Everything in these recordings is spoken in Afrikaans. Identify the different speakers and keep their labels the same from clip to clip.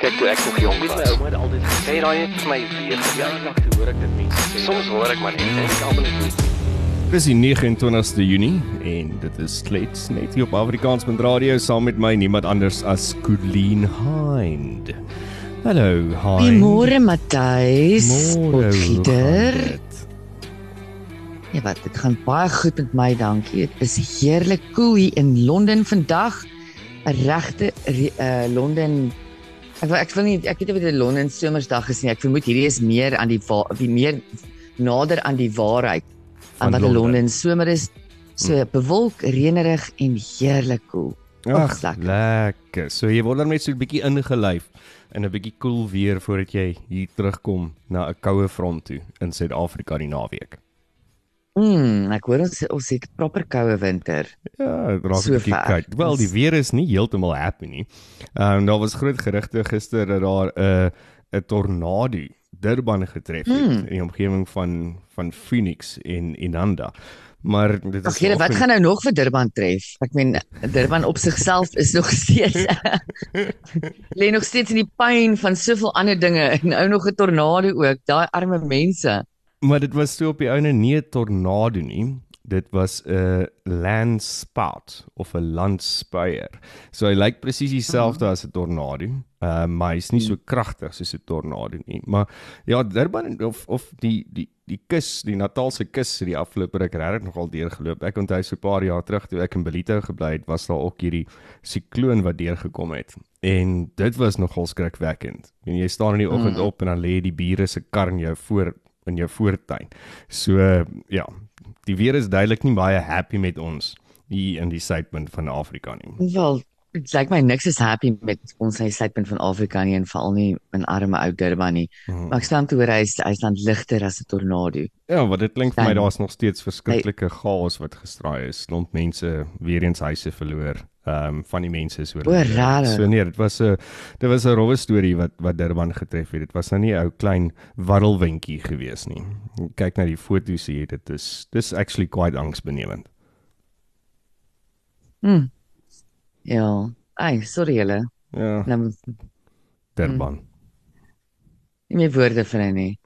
Speaker 1: Kyk toe ek nog jonk was.
Speaker 2: My ouma het altyd gesê,
Speaker 1: Sê daai net vir my weer.
Speaker 2: ja, nog te hoor ek dit mense sê.
Speaker 1: Soms hoor ek maar net en ek almal net
Speaker 3: Dis die 29ste Junie en dit is Klets net hier op Afrikaans met radio saam met my niemand anders as Colleen Hind. Hallo, Hind.
Speaker 4: Goeiemôre Matthys.
Speaker 3: Dit?
Speaker 4: Ja, wat dit gaan baie goed met my, dankie. Dit is heerlik koel hier in Londen vandag. 'n Regte uh, Londen Ek wil ek wil nie ek weet nie wat 'n Londen somersdag is nie. Ek vermoed hierdie is meer aan die die meer nader aan die waarheid aan wat 'n
Speaker 3: Londen.
Speaker 4: Somer is. So bewolk, reënerig en heerlik koel.
Speaker 3: Ag,
Speaker 4: Ag, lekker.
Speaker 3: lekker. So jy word dan net so 'n bietjie ingelyf in 'n bietjie koel cool weer voordat jy hier terugkom na 'n koue front toe in Suid-Afrika die naweek.
Speaker 4: Mm, ek hoor ons ons het proper koue winter.
Speaker 3: Ja, raak 'n
Speaker 4: So
Speaker 3: bietjie
Speaker 4: ver.
Speaker 3: koud. Wel, die weer is nie heeltemal happy nie. Ehm um, daar was groot gerugte gister dat daar 'n 'n tornado Durban getref het
Speaker 4: Hmm.
Speaker 3: in die omgewing van van Phoenix en Inanda. Maar dit is
Speaker 4: Ag julle, wat
Speaker 3: vanoggend-
Speaker 4: gaan nou nog vir Durban tref? Ek meen Durban op sigself is nog steeds lê nog steeds in die pyn van soveel ander dinge en nou nog 'n tornado ook. Daai arme mense.
Speaker 3: Maar dit was toe op die ouene nie 'n tornado nie. Dit was 'n landspout of 'n landspuier. So hy lyk presies dieselfde as 'n tornado. Uh maar hy's nie so kragtig soos 'n tornado nie. Maar ja, Durban of of die die die kus, die Natalse kus het die afgelope ruk regtig nogal deurgeloop. Ek onthou so 'n paar jaar terug toe ek in Belito gebly het, was daar ook hierdie sikloon wat deurgekom het. En dit was nogal skrikwekkend. En jy staan in die oggend
Speaker 4: Mm.
Speaker 3: op en dan lê die bure se kar in jou voor in jou voortuin. So ja, die weer is duidelik nie baie happy met ons hier in die suidpunt van Afrika nie.
Speaker 4: Wel, dit lyk my niks is happy met ons hy suidpunt van Afrika nie en veral nie in arme ou Durban nie.
Speaker 3: Mhm.
Speaker 4: Maar ek staan toe hoor hy is hy dan ligter as 'n tornado.
Speaker 3: Ja, wat dit klink vir my daar's nog steeds verskriklike chaos wat gestraai is. Klomp mense weer eens huise verloor. Ehm um, van die mense oor.
Speaker 4: O?
Speaker 3: So nee, dit was 'n dit was 'n rowwe storie wat wat Durban getref het. Dit was nou nie 'n ou klein waddelwindjie gewees nie. Kyk na die foto's hier, dit is dis actually quite angsbenemend.
Speaker 4: Hm. Ja. Ai, sorry julle.
Speaker 3: Ja,
Speaker 4: Nou
Speaker 3: Durban.
Speaker 4: nie meer woorde vir hy nie.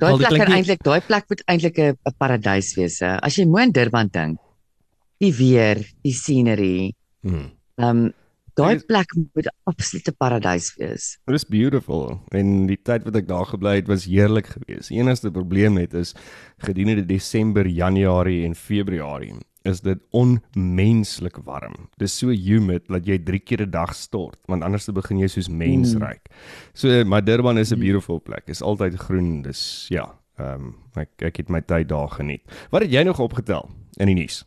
Speaker 4: Daai plek kan eintlik daai plek moet eintlik 'n paradys wees. Hè. As jy mooi aan Durban dink. Die weer, die scenery. Ehm um, daai plek moet absolute paradys wees.
Speaker 3: Dit is beautiful en die tyd wat ek daar gebly het was heerlik geweest. Die enigste probleem met is gedurende Desember, Januarie en Februarie is dit onmenslik warm. Dis so humid dat jy 3 keer 'n dag stort, want anders begin jy soos mens
Speaker 4: Mm.
Speaker 3: ryk. So maar Durban is 'n beautiful plek. Is altyd groen. Dis ja, ehm um, ek ek het my tyd daar geniet. Wat het jy nog opgetel in die nuus?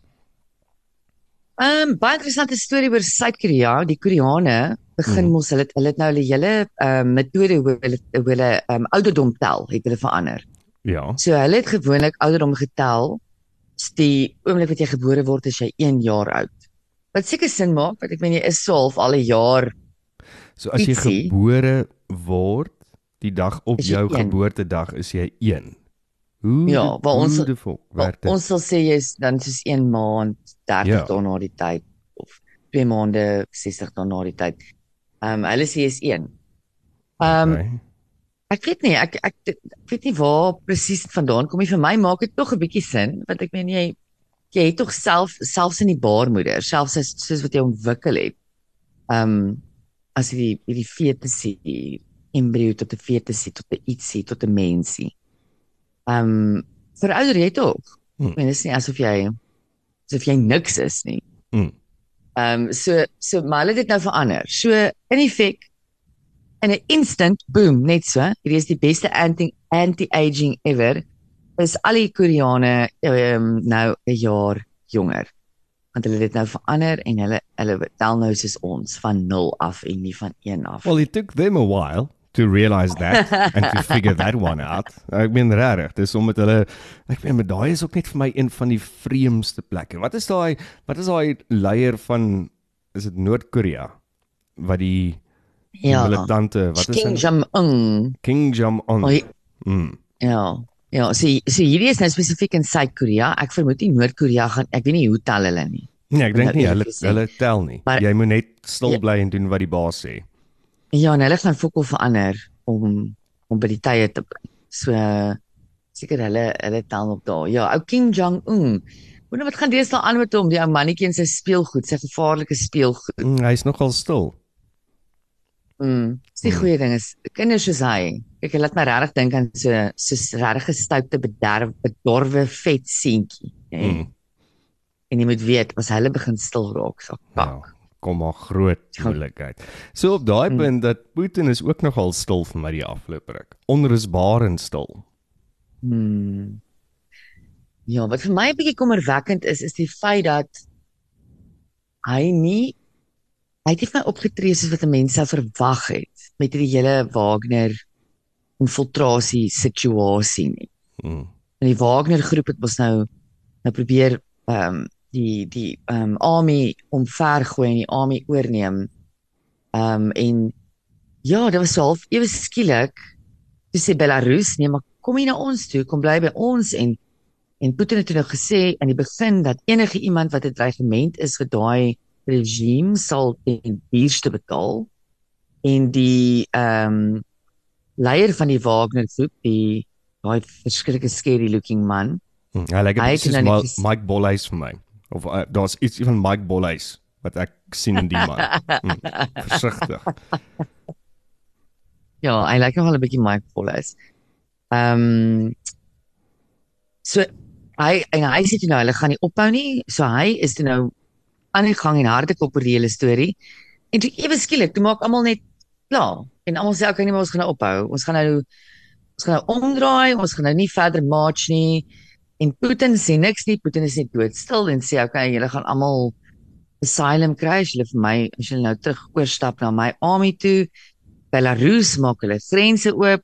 Speaker 4: Ehm um, baie interessante storie oor Suid-Korea. Die Koreane begin
Speaker 3: Mhm.
Speaker 4: mos hulle het- hulle het nou hulle hele ehm um, metode hoe hulle hoe hulle ehm um, ouderdom tel, het hulle verander.
Speaker 3: Ja.
Speaker 4: So hulle het gewoonlik ouderdom getel. Die oomblik wat jy gebore word is jy 1 jaar oud. Wat seker sin maak, want ek meen jy is so half al 'n jaar
Speaker 3: So as jy
Speaker 4: Ietsie.
Speaker 3: gebore word, die dag op jou
Speaker 4: een.
Speaker 3: geboortedag is jy 1. Hoe
Speaker 4: Ja, waar ons-
Speaker 3: hoe dit?
Speaker 4: ons sal sê jy's dan soos 1 maand 30
Speaker 3: Ja.
Speaker 4: dae na die tyd of 2 maande 60 dae na die tyd. Ehm um, hulle sê jy's 1. Ehm um,
Speaker 3: Okay.
Speaker 4: ek weet nie, ek ek ek weet nie waar presies vandaan kom nie. Vir my maak dit tog 'n bietjie sin want ek meen jy jy het tog self selfs in die baarmoeder, selfs as soos wat jy ontwikkel het. Ehm um, as jy die die fetus die embrio tot 'n fetus tot 'n ietsie tot 'n mensie. Ehm um, verouder jy tog.
Speaker 3: Hmm.
Speaker 4: Ek meen dit is nie asof jy asof jy niks is nie.
Speaker 3: Hmm.
Speaker 4: Ehm um, so so maar hulle het dit nou verander. So in effek in 'n instant boom net so. Hierdie is die beste anti anti-aging ever. Is al die Koreane ehm um, nou 'n jaar jonger. Want hulle het dit nou verander en hulle hulle tel nou soos ons van 0 af en nie van 1 af.
Speaker 3: Well, it took them a while to realize that and to figure that one out. Ek meen regtig, dis omdat hulle ek meen maar daai is ook net vir my een van die vreemdste plekke. Wat is daai wat is daai leier van is dit Noord-Korea wat die die
Speaker 4: ja.
Speaker 3: militante wat is
Speaker 4: Kim? Jong Un.
Speaker 3: King Jong Un.
Speaker 4: Oh,
Speaker 3: Mm.
Speaker 4: ja. Ja, so so hierdie is nou spesifiek in Suid-Korea. Ek vermoed nie Noord-Korea gaan ek weet nie hoe tel hulle nie.
Speaker 3: Nee, ek dink nie hulle hulle tel nie.
Speaker 4: Maar-
Speaker 3: Jy moet net stil
Speaker 4: Ja.
Speaker 3: bly en doen wat die baas sê.
Speaker 4: Ja, en hulle gaan fokol verander om om by die tye te bly. So seker hulle hulle tel op daar. Ja, ou Kim Jong Un. Wonder wat gaan deesdae aan met hom, die ou mannetjie en sy speelgoed, sy gevaarlike speelgoed.
Speaker 3: Mm, Hy's nogal stil.
Speaker 4: Mm. Dis die
Speaker 3: Mm.
Speaker 4: goeie ding is kinders soos hy. Kyk, hy laat my regtig dink aan so so regtig gestoute bederf bedorwe vet seentjie. nê?
Speaker 3: Mm.
Speaker 4: En jy moet weet as hulle begin stil raak, so
Speaker 3: Ja,
Speaker 4: pak.
Speaker 3: Kom maar groot
Speaker 4: Ja.
Speaker 3: moeilikheid. So op daai
Speaker 4: Mm.
Speaker 3: punt dat Putin is ook nogal stil vir my die afgelope ruk. Onrusbarend stil.
Speaker 4: Hmm. Ja, wat vir my 'n bietjie kommerwekkend is, is die feit dat hy nie hy het nie vir my opgetree soos wat 'n mens sou verwag het met hierdie hele Wagner infiltrasie situasie nie.
Speaker 3: Mm.
Speaker 4: En die Wagner groep het mos nou nou probeer ehm um, die die ehm um, army omvergooi en die army oorneem. Ehm um, en ja, dit was half ewe skielik toe sê Belarus nee, maar kom hier na ons toe, kom bly by ons en en Putin het nou gesê aan die begin dat enige iemand wat 'n dreigement is vir daai regime sal ten duurste betaal. En die ehm um, leier van die Wagner groep, die daai verskriklike scary looking man,
Speaker 3: Mm. Hy lyk presies
Speaker 4: nou
Speaker 3: Ma
Speaker 4: net ges-
Speaker 3: Mike Bolhuis vir my. Of uh, daar's iets van Mike Bolhuis wat ek sien in die man. Mm. Versigtig.
Speaker 4: Ja, hy lyk nogal 'n bietjie Mike Wallace. Ehm um, so hy en hy sê toe nou hulle gaan nie ophou nie. So hy is toe nou aan die gang en harde kop oor die hele storie. En toe ewe skielik, toe maak almal net klaar. En almal sê okay, nee, ons gaan nou ophou. Ons gaan nou ons gaan nou omdraai, ons gaan nou nie verder march nie. En Putin sê niks nie. Putin is net doodstil en sê okay, julle gaan almal asylum kry as julle vir my as julle nou terug oorstap na my army toe. Belarus maak hulle grense oop.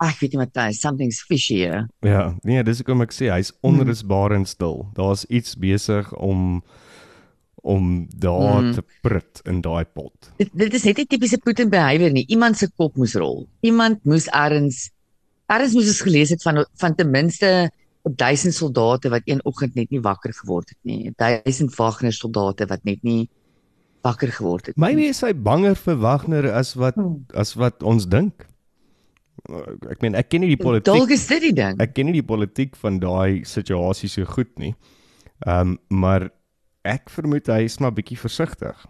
Speaker 4: Ag, ek weet nie Matthys, something's fishy here.
Speaker 3: Ja, nee, dis hoekom ek sê hy's onrusbarend stil. Daar's iets besig om om daar
Speaker 4: Mm.
Speaker 3: te prut in daai pot.
Speaker 4: Dit dit is net 'n tipiese Putin behavior nie. Iemand se kop moes rol. Iemand moes ergens ergens moes ons gelees het van van ten minste 1000 soldate wat een oggend net nie wakker geword het nie. 1000 Wagner soldate wat net nie wakker geword het nie.
Speaker 3: Maybe is hy banger vir Wagner as wat
Speaker 4: Hmm.
Speaker 3: as wat ons dink. Ek meen, ek ken nie die
Speaker 4: Dalk
Speaker 3: politiek
Speaker 4: is dit die ding.
Speaker 3: ek ken nie die politiek van daai situasie so goed nie. Ehm um, maar ek vermoed hy is maar bietjie versigtig.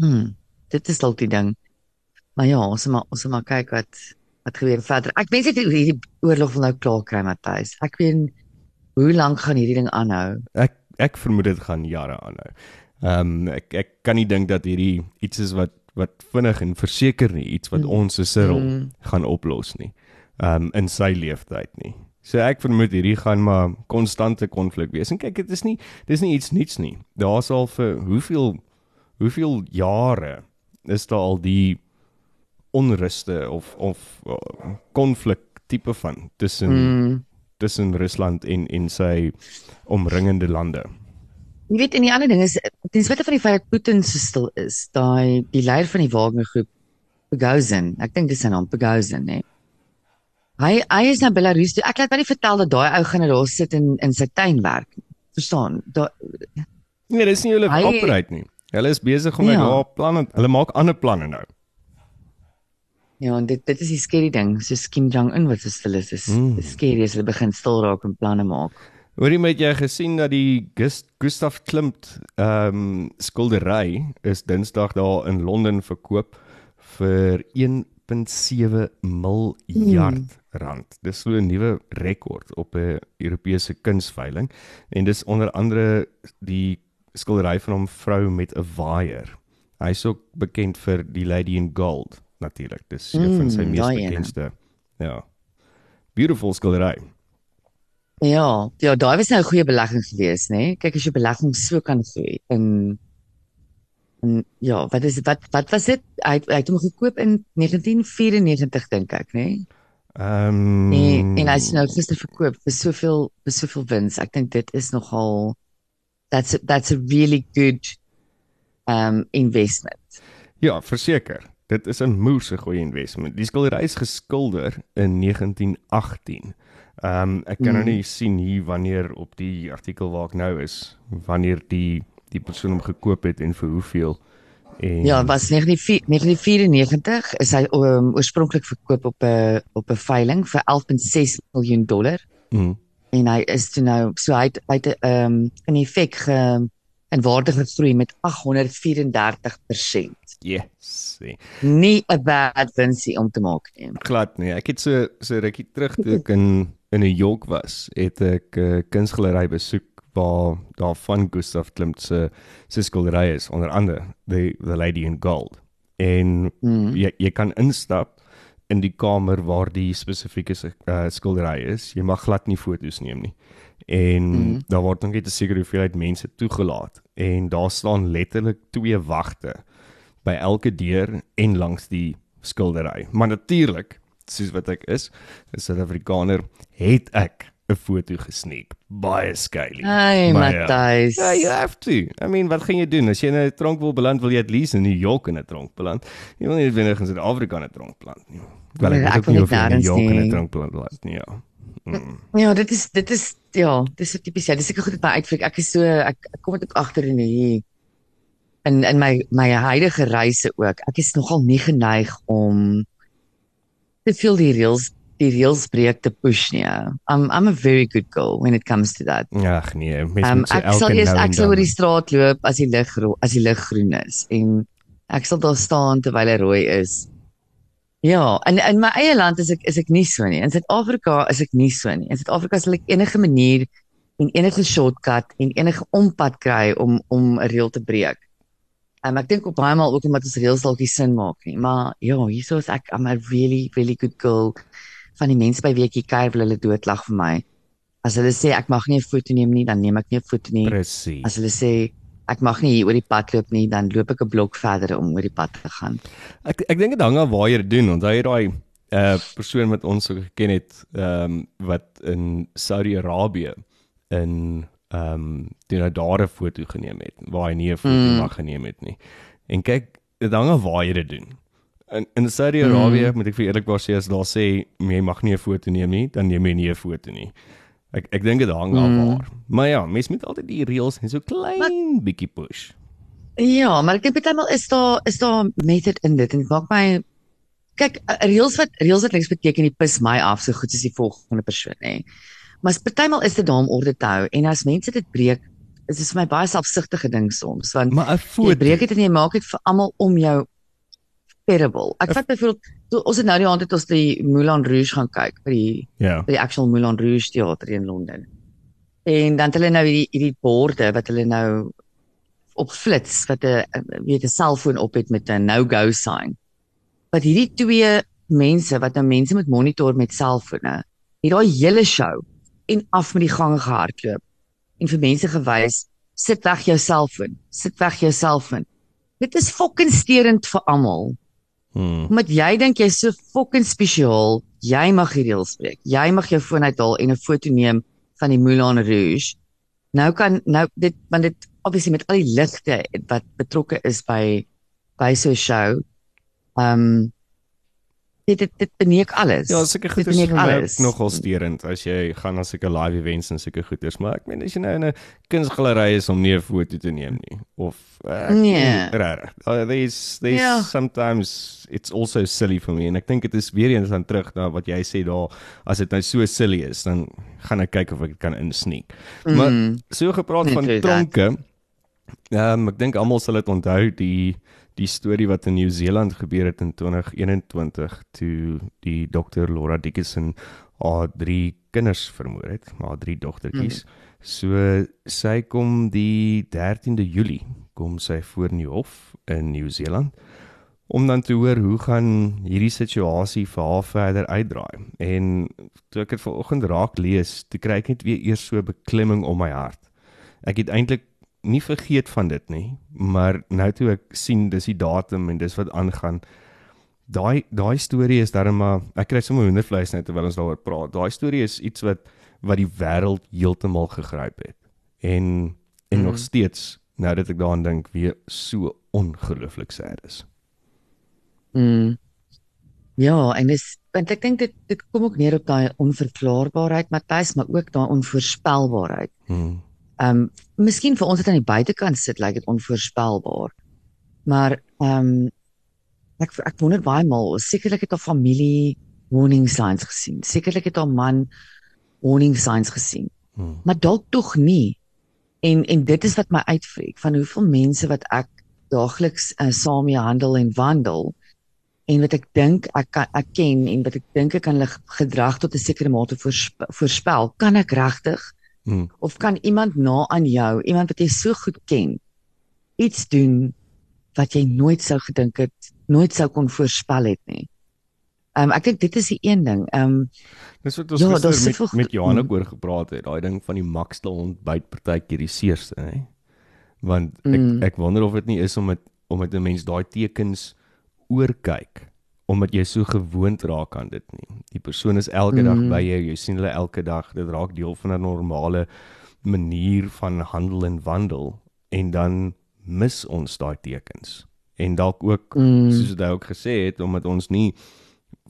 Speaker 4: Hmm, dit is dalk die ding. Maar ja, ons moet ons moet kyk wat wat gebeur verder. Ek wens net hierdie oorlog wil nou klaar kry, Matthys. Ek weet hoe lank gaan hierdie ding aanhou.
Speaker 3: Ek ek vermoed dit gaan jare aanhou. Ehm um, ek ek kan nie dink dat hierdie iets is wat wat vinnig en verseker nie iets wat
Speaker 4: Mm.
Speaker 3: ons se Cyril
Speaker 4: Mm.
Speaker 3: gaan oplos nie. Ehm um, in sy lewenstyd nie. So ek vermoed hierdie gaan maar konstante konflik wees. En kyk, dit is nie dis nie iets niets nie. Daar's al vir hoeveel hoeveel jare is daar al die onruste of of uh, konflik tipe van tussen mm. Tussen Rusland en en sy omringende lande.
Speaker 4: Jy weet en die ander ding is ten spyte van die feit dat Putin so stil is, daai die leier van die Wagner groep Prigozhin, ek dink dis sy naam Prigozhin, hè. Hy hy is na Belarus toe. Ek laat my nie vertel dat daai ou gaan daar sit in in sy tuin werk. Verstaan? Daai
Speaker 3: Nee, dis nie hulle operate nie. Hulle is besig om
Speaker 4: Ja.
Speaker 3: ja. daar planne, hulle maak ander planne nou.
Speaker 4: Ja, en dit dit is die skerry ding, soos Kim Jong Un wat so stil is. Dis
Speaker 3: Mm.
Speaker 4: mm. skerry as hulle begin stil raak en planne maak.
Speaker 3: Hoorie met jy gesien dat die Gus, Gustav Klimt ehm um, skildery is Dinsdag daar in Londen verkoop vir 1.7 miljard
Speaker 4: Hmm.
Speaker 3: rand. Dis so 'n nuwe rekord op 'n Europese kunsveiling en dis onder andere die skildery van hom vrou met 'n waaier. Hy's ook bekend vir die Lady in Gold natuurlik. Dis een van sy
Speaker 4: Mm,
Speaker 3: mees bekendste. Ja. Beautiful skildery.
Speaker 4: Ja, ja, daai was nou 'n goeie belegging gewees, nê? Nee? Kyk as jy belegging so kan groei in en ja, wat is wat wat was dit? Hy het- hy het hom gekoop in 1994 dink ek, nê? Nee?
Speaker 3: Ehm um,
Speaker 4: Nee, en hy's nou gister verkoop vir soveel vir soveel wins. Ek dink dit is nogal that's a, that's a really good um investment.
Speaker 3: Ja, verseker. Dit is 'n moerse goeie investment. Die skildery is geskilder in 1918. Ehm um, ek kan nou
Speaker 4: Mm.
Speaker 3: nie sien hier wanneer op die artikel waar ek nou is, wanneer die die persoon hom gekoop het en vir hoeveel. En
Speaker 4: Ja, was 1994 1994 is hy um, oorspronklik verkoop op 'n op 'n veiling vir 11.6 miljoen dollar
Speaker 3: mm,
Speaker 4: en hy is toe nou so hy het hy het um, in effek ge in waarde gegroei met 834%.
Speaker 3: yes. nee.
Speaker 4: Nie 'n bad winsie om te maak nie.
Speaker 3: Glad nie. Ek het so so rukkie terug toe ek in in New York was, het ek 'n uh, kunsgalery besoek waar daar van Gustav Klimt se se skilderye is, onder andere the the Lady in Gold. En
Speaker 4: Hmm.
Speaker 3: jy jy kan instap in die kamer waar die spesifieke uh, skildery is. Jy mag glad nie foto's neem nie. En
Speaker 4: Mhm.
Speaker 3: daar word nog net 'n sekere hoeveelheid mense toegelaat en daar staan letterlik twee wagte by elke deur en langs die skildery. Maar natuurlik, soos wat ek is, 'n Suid-Afrikaner, het ek 'n foto gesneek. Baie skyly.
Speaker 4: Hey
Speaker 3: ja.
Speaker 4: Matthys.
Speaker 3: Ja, you have to. I mean, wat gaan jy doen as jy in 'n tronk wil beland, wil jy at least in New York in 'n tronk beland. Jy wil nie wendig in Suid-Afrika in 'n tronk beland nie. Wel, ek
Speaker 4: Nee, ek wil
Speaker 3: nie in New York in 'n tronk beland nie, ja. Mm.
Speaker 4: Ja, dit is dit is ja, dis so tipies ja, dis seker goed dit my uitvlieg. Ek is so ek, ek kom dit ook agter in hier in in my my huidige reise ook. Ek is nogal nie geneig om te veel die reels die reels breek te push nie. I'm I'm a very good girl when it comes to that.
Speaker 3: Ag nee, mens
Speaker 4: Um,
Speaker 3: moet so
Speaker 4: ek
Speaker 3: elke
Speaker 4: sal eers
Speaker 3: nou
Speaker 4: ek sal oor die straat loop as die lig as die lig groen is en ek sal daar staan terwyl hy rooi is. Ja, en in my eie land is ek is ek nie so nie. In Suid-Afrika is ek nie so nie. In Suid-Afrika sal ek enige manier en enige shortcut en enige ompad kry om om 'n reël te breek. Um, ek dink op baie maal ook omdat ons reëls dalk nie sin maak nie, maar ja, hierso is ek I'm a really really good girl van die mense by wie ek hier kuier wil hulle doodlag vir my. As hulle sê ek mag nie 'n foto neem nie, dan neem ek nie 'n foto nie.
Speaker 3: Presies.
Speaker 4: As hulle sê ek mag nie hier oor die pad loop nie, dan loop ek 'n blok verder om oor die pad te gaan.
Speaker 3: Ek ek dink dit hang af waar jy dit doen. Onthou jy daai uh persoon wat ons so geken het, ehm um, wat in Saudi-Arabië in ehm um, toe nou daar 'n foto geneem het waar hy nie 'n foto Mm. mag geneem het nie. En kyk, dit hang af waar jy dit doen. In in Saudi-Arabië mm. moet ek vir eerlikwaar sê as daar sê jy mag nie 'n foto neem nie, dan neem jy nie 'n foto nie. Ek ek dink dit hang af
Speaker 4: Mm.
Speaker 3: waar. Maar ja, mens moet altyd die reëls en so klein bietjie push.
Speaker 4: Ja, maar ek dink baie maal is daar is daar method in dit en dit maak my kyk uh, reels wat reels wat niks beteken nie pis my af so goed soos die volgende persoon nê. Maar partymal is dit daar om orde te hou en as mense dit breek is dit vir my baie selfsugtige ding soms want
Speaker 3: Maar 'n foto
Speaker 4: breek dit en jy maak dit vir almal om jou terrible. Ek vat byvoorbeeld toe ons het nou die aand het ons die Moulin Rouge gaan kyk by die
Speaker 3: Ja.
Speaker 4: by die actual Moulin Rouge teater in Londen. En dan het hulle nou hierdie hierdie borde wat hulle nou op flits wat 'n weet 'n selfoon op het met 'n no-go sign. Wat hierdie twee mense wat nou mense met monitor met selfone, het daai hele show en af met die gange gehardloop en vir mense gewys, sit weg jou selfoon, sit weg jou selfoon. Dit is fucking steurend vir almal.
Speaker 3: Hmm.
Speaker 4: Omdat jy dink jy's so fucking spesiaal, jy mag die reëls breek. Jy mag jou foon uithaal en 'n foto neem van die Moulin Rouge. Nou kan nou dit want dit obviously met al die ligte wat betrokke is by by so 'n show. Um dit dit, dit beneek alles.
Speaker 3: Ja, sulke
Speaker 4: Dit
Speaker 3: goed is vir my
Speaker 4: alles.
Speaker 3: ook nogal steurend as jy gaan na sulke live events en sulke goeders, maar ek meen as jy nou in 'n kunsgalery is om nie 'n foto te neem nie of uh,
Speaker 4: Nee.
Speaker 3: raar. Uh, there's there's
Speaker 4: Ja.
Speaker 3: sometimes it's also silly for me en ek dink dit is weer eens dan terug na wat jy sê daar as dit nou so silly is, dan gaan ek kyk of ek dit kan insneek. Maar
Speaker 4: Mm.
Speaker 3: so gepraat
Speaker 4: Nee,
Speaker 3: van tronke. Ehm um, ek dink almal sal dit onthou die die storie wat in Nieu-Seeland gebeur het in 2021 toe die dokter Laura Dickinson haar drie kinders vermoor het, haar drie dogtertjies. Mm. So sy kom die 13de Julie kom sy voor in die hof in Nieu-Seeland om dan te hoor hoe gaan hierdie situasie vir haar verder uitdraai. En toe ek dit vanoggend raak lees, toe kry ek net weer eers so 'n beklemming om my hart. Ek het eintlik nie vergeet van dit nie, maar nou toe ek sien dis die datum en dis wat aangaan. Daai daai storie is darem maar ek kry sommer hoendervleis net terwyl ons daaroor praat. Daai storie is iets wat wat die wêreld heeltemal gegryp het. En en mm. nog steeds nou dat ek daaraan dink weer so ongelooflik sad is.
Speaker 4: Mm. Ja, en dis want ek dink dit dit kom ook neer op daai onverklaarbaarheid Matthys, maar ook daai onvoorspelbaarheid.
Speaker 3: Hmm.
Speaker 4: Ehm um, miskien vir ons wat aan die buitekant sit, lyk dit onvoorspelbaar. Maar ehm um, ek ek wonder baie maal, sekerlik het haar familie warning signs gesien. Sekerlik het haar man warning signs gesien.
Speaker 3: Hmm.
Speaker 4: Maar dalk tog nie. En en dit is wat my uitvreek van hoeveel mense wat ek daagliks uh, saam mee handel en wandel en wat ek dink ek kan ek ken en wat ek dink ek kan hulle gedrag tot 'n sekere mate voorsp voorspel, kan ek regtig
Speaker 3: Hmm.
Speaker 4: of kan iemand na aan jou, iemand wat jy so goed ken, iets doen wat jy nooit sou gedink het, nooit sou kon voorspel het nie. Ehm um, ek dink dit is die een ding. Ehm um,
Speaker 3: Dis wat ons
Speaker 4: Ja,
Speaker 3: gister met
Speaker 4: soveel
Speaker 3: met Johan ook
Speaker 4: mm.
Speaker 3: oor gepraat het, daai ding van die makstel ontbyt partykeer die seerste, hè. Want ek
Speaker 4: Mm.
Speaker 3: ek wonder of dit nie is om dit om dit 'n mens daai tekens oorkyk omdat jy so gewoond raak aan dit nie. Die persoon is elke dag
Speaker 4: Mm.
Speaker 3: by jou, jy sien hulle elke dag, dit raak deel van 'n normale manier van handel en wandel en dan mis ons daai tekens. En dalk ook
Speaker 4: Mm.
Speaker 3: soos jy ook gesê het omdat ons nie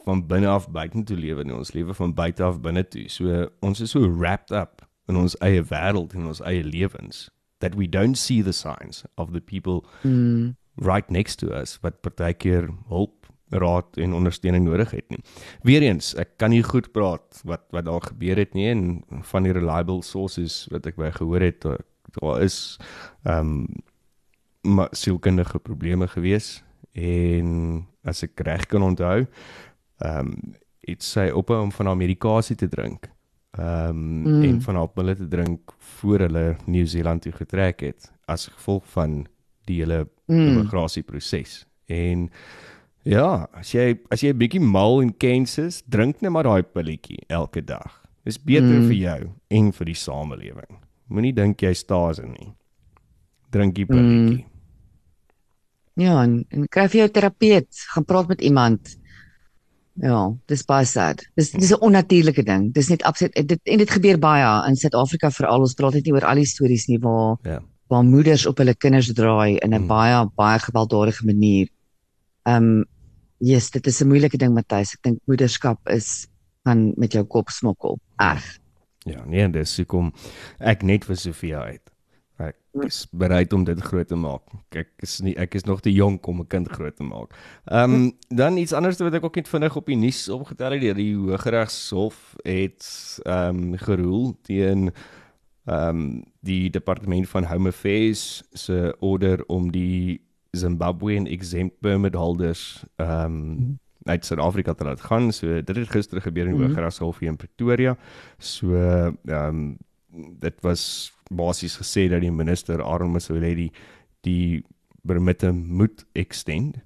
Speaker 3: van binne af buitentoe lewe nie, ons lewe van buite af binne toe. So ons is so wrapped up in ons eie wêreld en ons eie lewens that we don't see the signs of the people
Speaker 4: mm,
Speaker 3: right next to us wat partykeer hulp, raad en ondersteuning nodig het nie. Weereens, ek kan nie goed praat wat wat daar gebeur het nie en van die reliable sources wat ek by gehoor het, daar- is ehm um, maar sielkundige probleme gewees en as ek reg kan onthou, ehm um, het sy ophou om van haar medikasie te drink. Ehm um,
Speaker 4: Mm.
Speaker 3: en van haar pille te drink voor hulle Nieu-Seeland toe getrek het as gevolg van die hele
Speaker 4: mm,
Speaker 3: immigrasieproses. En ja, as jy as jy 'n bietjie mal en kens is, drink net maar daai pilletjie elke dag. Dis beter
Speaker 4: Mm.
Speaker 3: vir jou en vir die samelewing. Moenie dink jy staas in nie. Drink die pilletjie.
Speaker 4: ja, en, en kry vir jou terapeut, gaan praat met iemand. Ja, dis baie sad. Dis dis 'n onnatuurlike ding. Dis net absoluut dit en dit gebeur baie in Suid-Afrika veral. Ons praat net nie oor al die stories nie waar
Speaker 3: Ja.
Speaker 4: waar moeders op hulle kinders draai in 'n
Speaker 3: Mm.
Speaker 4: baie baie gewelddadige manier. Ehm um, yes, dit is 'n moeilike ding Matthys. Ek dink moederskap is kan met jou kop smokkel. Erg.
Speaker 3: Ja, nee, dis hoekom ek net vir Sofia uit. Ek is bereid om dit groot te maak. Ek is nie ek is nog te jonk om 'n kind groot te maak. Ehm um, dan iets anders wat ek ook net vinnig op die nuus opgetel het, die Hooggeregshof het ehm um, geroel teen ehm um, die departement van Home Affairs se order om die Zimbabwean exempt permit holders ehm um, uit Suid-Afrika te laat gaan. So dit het gister gebeur in die
Speaker 4: Mhm.
Speaker 3: Hooggeregshof hier in Pretoria. So ehm um, dit was basies gesê dat die minister Aaron Motsoaledi die permitte moet extend.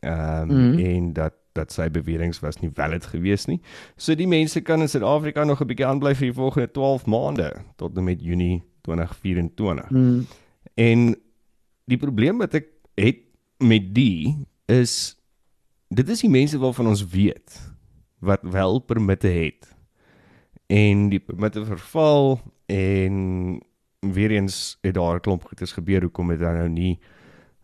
Speaker 3: Ehm um,
Speaker 4: Mhm.
Speaker 3: en dat dat sy beweringe was nie valid gewees nie. So die mense kan in Suid-Afrika nog 'n bietjie aanbly vir die volgende 12 maande tot en met Junie 2024.
Speaker 4: Mm.
Speaker 3: En die probleem wat ek het met die is dit is die mense waarvan ons weet wat wel permitte het. En die permitte verval en weer eens het daar 'n klomp goeders gebeur hoekom dit dan nou nie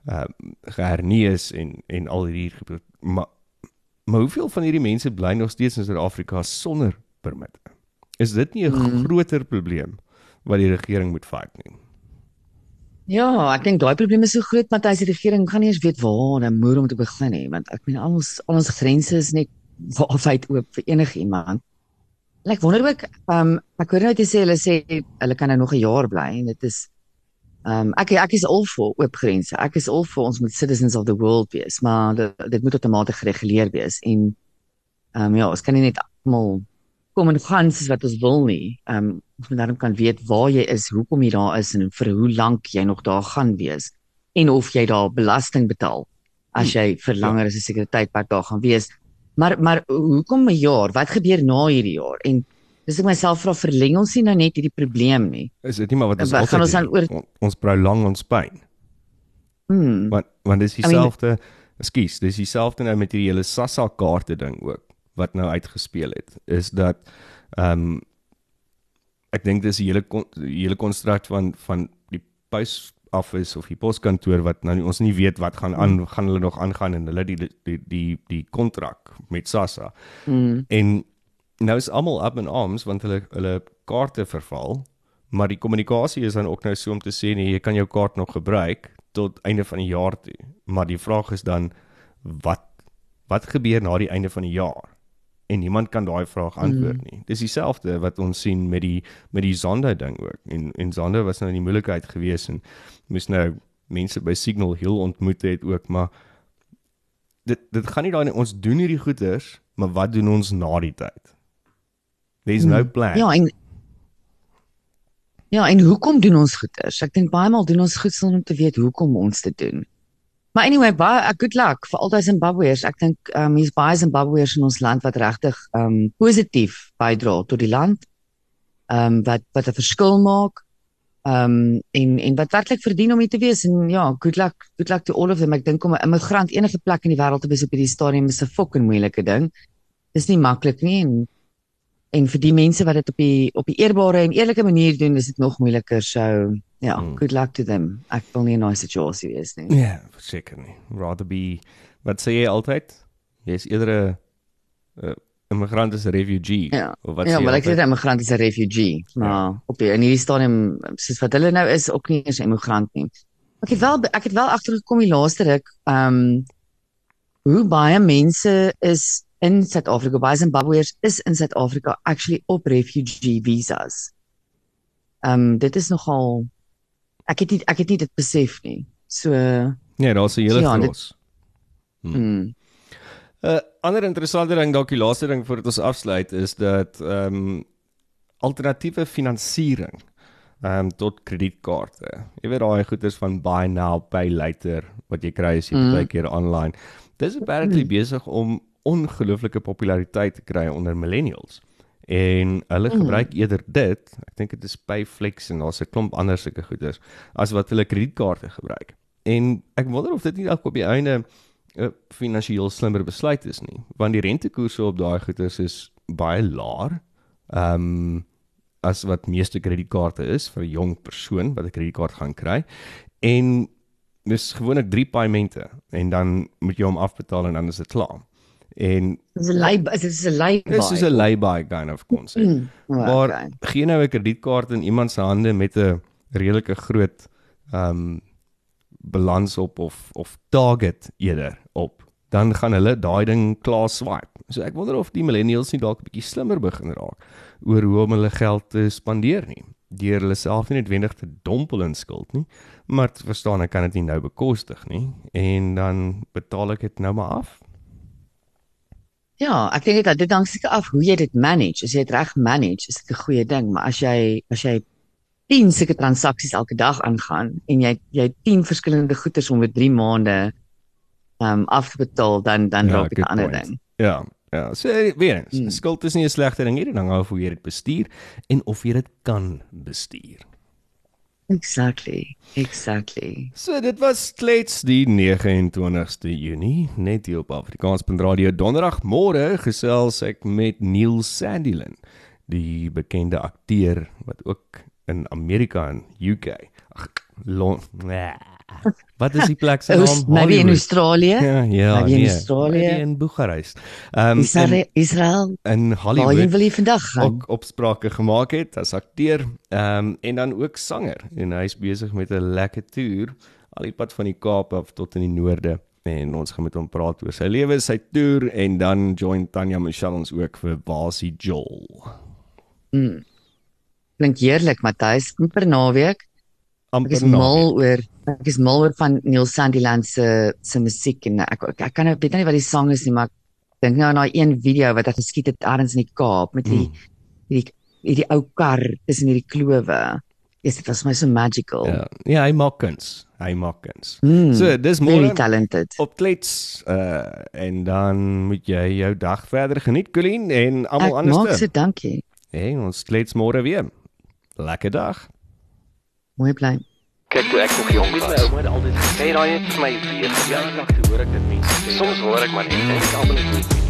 Speaker 3: uh gehernie is en en al hierdie gebeur maar maar hoeveel van hierdie mense bly nog steeds in Suid-Afrika sonder permitte? Is dit nie 'n
Speaker 4: Mm.
Speaker 3: groter probleem wat die regering moet fight nie?
Speaker 4: Ja, ek dink daai probleem is so groot want as die regering gaan nie eens weet waar om moer om te begin nie, want ek meen al ons al ons grense is net wyd oop vir enigiemand. En ek wonder ook, ehm um, ek hoor nou jy sê hulle sê hulle kan nou nog 'n jaar bly en dit is ehm um, ek ek is al vir oop grense. Ek is al vir ons moet citizens of the world wees, maar dit, dit moet outomaties gereguleer wees en ehm um, ja, ons kan nie net almal kom en gaan soos wat ons wil nie. Ehm um, ons moet daarom kan weet waar jy is, hoekom jy daar is en vir hoe lank jy nog daar gaan wees en of jy daar belasting betaal as jy vir langer as 'n sekere tydperk daar gaan wees. Maar maar hoekom 'n jaar? Wat gebeur na hierdie jaar? En dis ek myself vra verleng ons nie nou net hierdie probleem nie.
Speaker 3: Is dit nie maar wat ons altyd
Speaker 4: gaan ons dan oor-
Speaker 3: On- ons brou lang ons pyn.
Speaker 4: Hmm.
Speaker 3: Want want dis
Speaker 4: I mean-
Speaker 3: dieselfde, ekskuus, dis dieselfde nou met hierdie hele SASSA kaarte ding ook wat nou uitgespeel het. Is dat ehm um, ek dink dis die hele kon- die hele konstruk van van die post office of die poskantoor wat nou nie, ons nie weet wat gaan aan gaan hulle nog aangaan en hulle die die die die kontrak met SASSA.
Speaker 4: Hmm.
Speaker 3: En nou is almal up in arms want hulle hulle kaarte verval, maar die kommunikasie is dan ook nou so om te sê nee, jy kan jou kaart nog gebruik tot einde van die jaar toe. Maar die vraag is dan wat wat gebeur na die einde van die jaar? En niemand kan daai vraag antwoord nie. Dis dieselfde wat ons sien met die met die Zonde ding ook. En en Zonde was nou in die moeilikheid gewees en moes nou mense by Signal Hill ontmoet het ook, maar dit dit gaan nie daai ons doen hierdie goeders, maar wat doen ons na die tyd? There's no plan.
Speaker 4: Ja, en Ja, en hoekom doen ons goeders? Ek dink baie maal doen ons goed sonder om te weet hoekom ons dit doen. Maar anyway, baie uh, good luck vir al daai Zimbabweërs. Ek dink um hier's baie Zimbabweërs in ons land wat regtig um positief bydra tot die land. Um wat wat 'n verskil maak. Um en en wat werklik verdien om hier te wees en ja, good luck, good luck to all of them. Ek dink om 'n immigrant enige plek in die wêreld te wees op hierdie stadium is 'n fucking moeilike ding. Dis nie maklik nie en en vir die mense wat dit op die op die eerbare en eerlike manier doen, is dit nog moeiliker. So, ja,
Speaker 3: Hmm.
Speaker 4: good luck to them. Ek wil nie 'n situasie wees nie.
Speaker 3: Ja, yeah, seker nie. Rather be wat sê jy altyd? Jy's eerder 'n uh, immigrant as 'n refugee.
Speaker 4: Ja.
Speaker 3: Of wat
Speaker 4: Ja,
Speaker 3: sê jy
Speaker 4: maar ek sê? 'n immigrant is 'n refugee, maar op die, in hierdie stadium soos wat hulle nou is, ook nie eens 'n immigrant nie. Ek het wel ek het wel agtergekom die laaste ruk, ehm um, hoe baie mense is in Suid-Afrika, baie Zimbabweërs is in Suid-Afrika actually op refugee visas. Ehm um, dit is nogal ek het nie ek het nie dit besef nie. So,
Speaker 3: Nee, daar's 'n hele
Speaker 4: Ja, dit-
Speaker 3: gros.
Speaker 4: hmm. hmm.
Speaker 3: 'n uh, Ander interessante ding dalk die laaste ding voordat ons afsluit is dat ehm um, alternatiewe finansiering ehm um, tot kredietkaarte. Jy weet daai goeders van buy now pay later wat jy kry as jy
Speaker 4: Mm.
Speaker 3: baie keer online. Dis apparently
Speaker 4: Mm.
Speaker 3: besig om ongelooflike populariteit te kry onder millennials. En hulle
Speaker 4: Mm.
Speaker 3: gebruik eerder dit, ek dink dit is Payflex en daar's 'n klomp ander sulke goeders as wat hulle kredietkaarte gebruik. En ek wonder of dit nie dalk op die einde 'n finansiëel slimmer besluit is nie, want die rentekoerse op daai goederes is baie laer. Ehm um, as wat meeste kredietkaarte is vir 'n jong persoon wat 'n kredietkaart gaan kry. En dis gewoonlik 3 paemente en dan moet jy hom afbetaal en dan is dit klaar. En
Speaker 4: Dis 'n lay is dit 'n lay
Speaker 3: dis is 'n lay-by kind of konsep.
Speaker 4: Mm.
Speaker 3: Maar
Speaker 4: okay.
Speaker 3: gee nou 'n kredietkaart in iemand se hande met 'n redelike groot ehm um, balans op of of target eerder op, dan gaan hulle daai ding klaar swipe. So ek wonder of die millennials nie dalk 'n bietjie slimmer begin raak oor hoe om hulle geld te spandeer nie. Deur hulle self nie noodwendig te dompel in skuld nie, maar te verstaan ek kan dit nie nou bekostig nie en dan betaal ek dit nou maar af.
Speaker 4: Ja, ek dink dit dit hang seker af hoe jy dit manage. As jy dit reg manage, is dit 'n goeie ding, maar as jy as jy 10 sulke transaksies elke dag aangaan en jy jy 10 verskillende goederes om vir 3 maande um af te betaal, dan dan
Speaker 3: Ja,
Speaker 4: raak dit 'n ander
Speaker 3: point.
Speaker 4: ding.
Speaker 3: Ja, ja. So weer eens,
Speaker 4: hmm.
Speaker 3: skuld is nie 'n slegte ding nie, dit hang af hoe jy dit bestuur en of jy dit kan bestuur.
Speaker 4: Exactly. Exactly.
Speaker 3: So dit was klets die 29ste Junie, net hier op Afrikaans.radio donderdag môre gesels ek met Neil Sandilin, die bekende akteur wat ook in Amerika en UK. Ag, Lon nee. Wat is die plek se naam?
Speaker 4: maybe in. Australië,
Speaker 3: Ja, ja,
Speaker 4: Maybe in
Speaker 3: nee.
Speaker 4: Australië.
Speaker 3: In Boekarest. Ehm um,
Speaker 4: Israel, Israel.
Speaker 3: in Hollywood
Speaker 4: wil jy vandag gaan?
Speaker 3: ook opsprake gemaak het as akteur ehm um, en dan ook sanger en hy's besig met 'n lekker toer al die pad van die Kaap af tot in die noorde en ons gaan met hom praat oor sy lewe, sy toer en dan join Tanya Michelle ons ook vir Basie Joel.
Speaker 4: Mm. Klink heerlik, Matthys. Per naweek. Ek
Speaker 3: Amper
Speaker 4: is
Speaker 3: na.
Speaker 4: mal oor ek is mal oor van Neil Sandiland se se musiek en ek ek, ek kan nou weet nie wat die sang is nie, maar ek dink nou aan daai een video wat hy geskiet het ergens in die Kaap met hierdie hierdie hierdie ou kar tussen hierdie klowe. Yes, dit was my so magical.
Speaker 3: Ja, ja, hy maak kuns. Hy maak kuns.
Speaker 4: Mm,
Speaker 3: So, dis môre
Speaker 4: talented.
Speaker 3: op klets uh en dan moet jy jou dag verder geniet Colleen en
Speaker 4: Ek
Speaker 3: almal
Speaker 4: maak
Speaker 3: anders.
Speaker 4: so dankie.
Speaker 3: En ons klets môre weer. Lekker dag.
Speaker 4: Mooi bly.
Speaker 1: Kyk toe ek nog jong
Speaker 2: Weet my
Speaker 1: was.
Speaker 2: ouma het altyd gesê,
Speaker 1: Hey, daai het vir my weer
Speaker 2: ja, ek hoor ek dit mense sê.
Speaker 1: Soms hoor ek maar net en ek almal net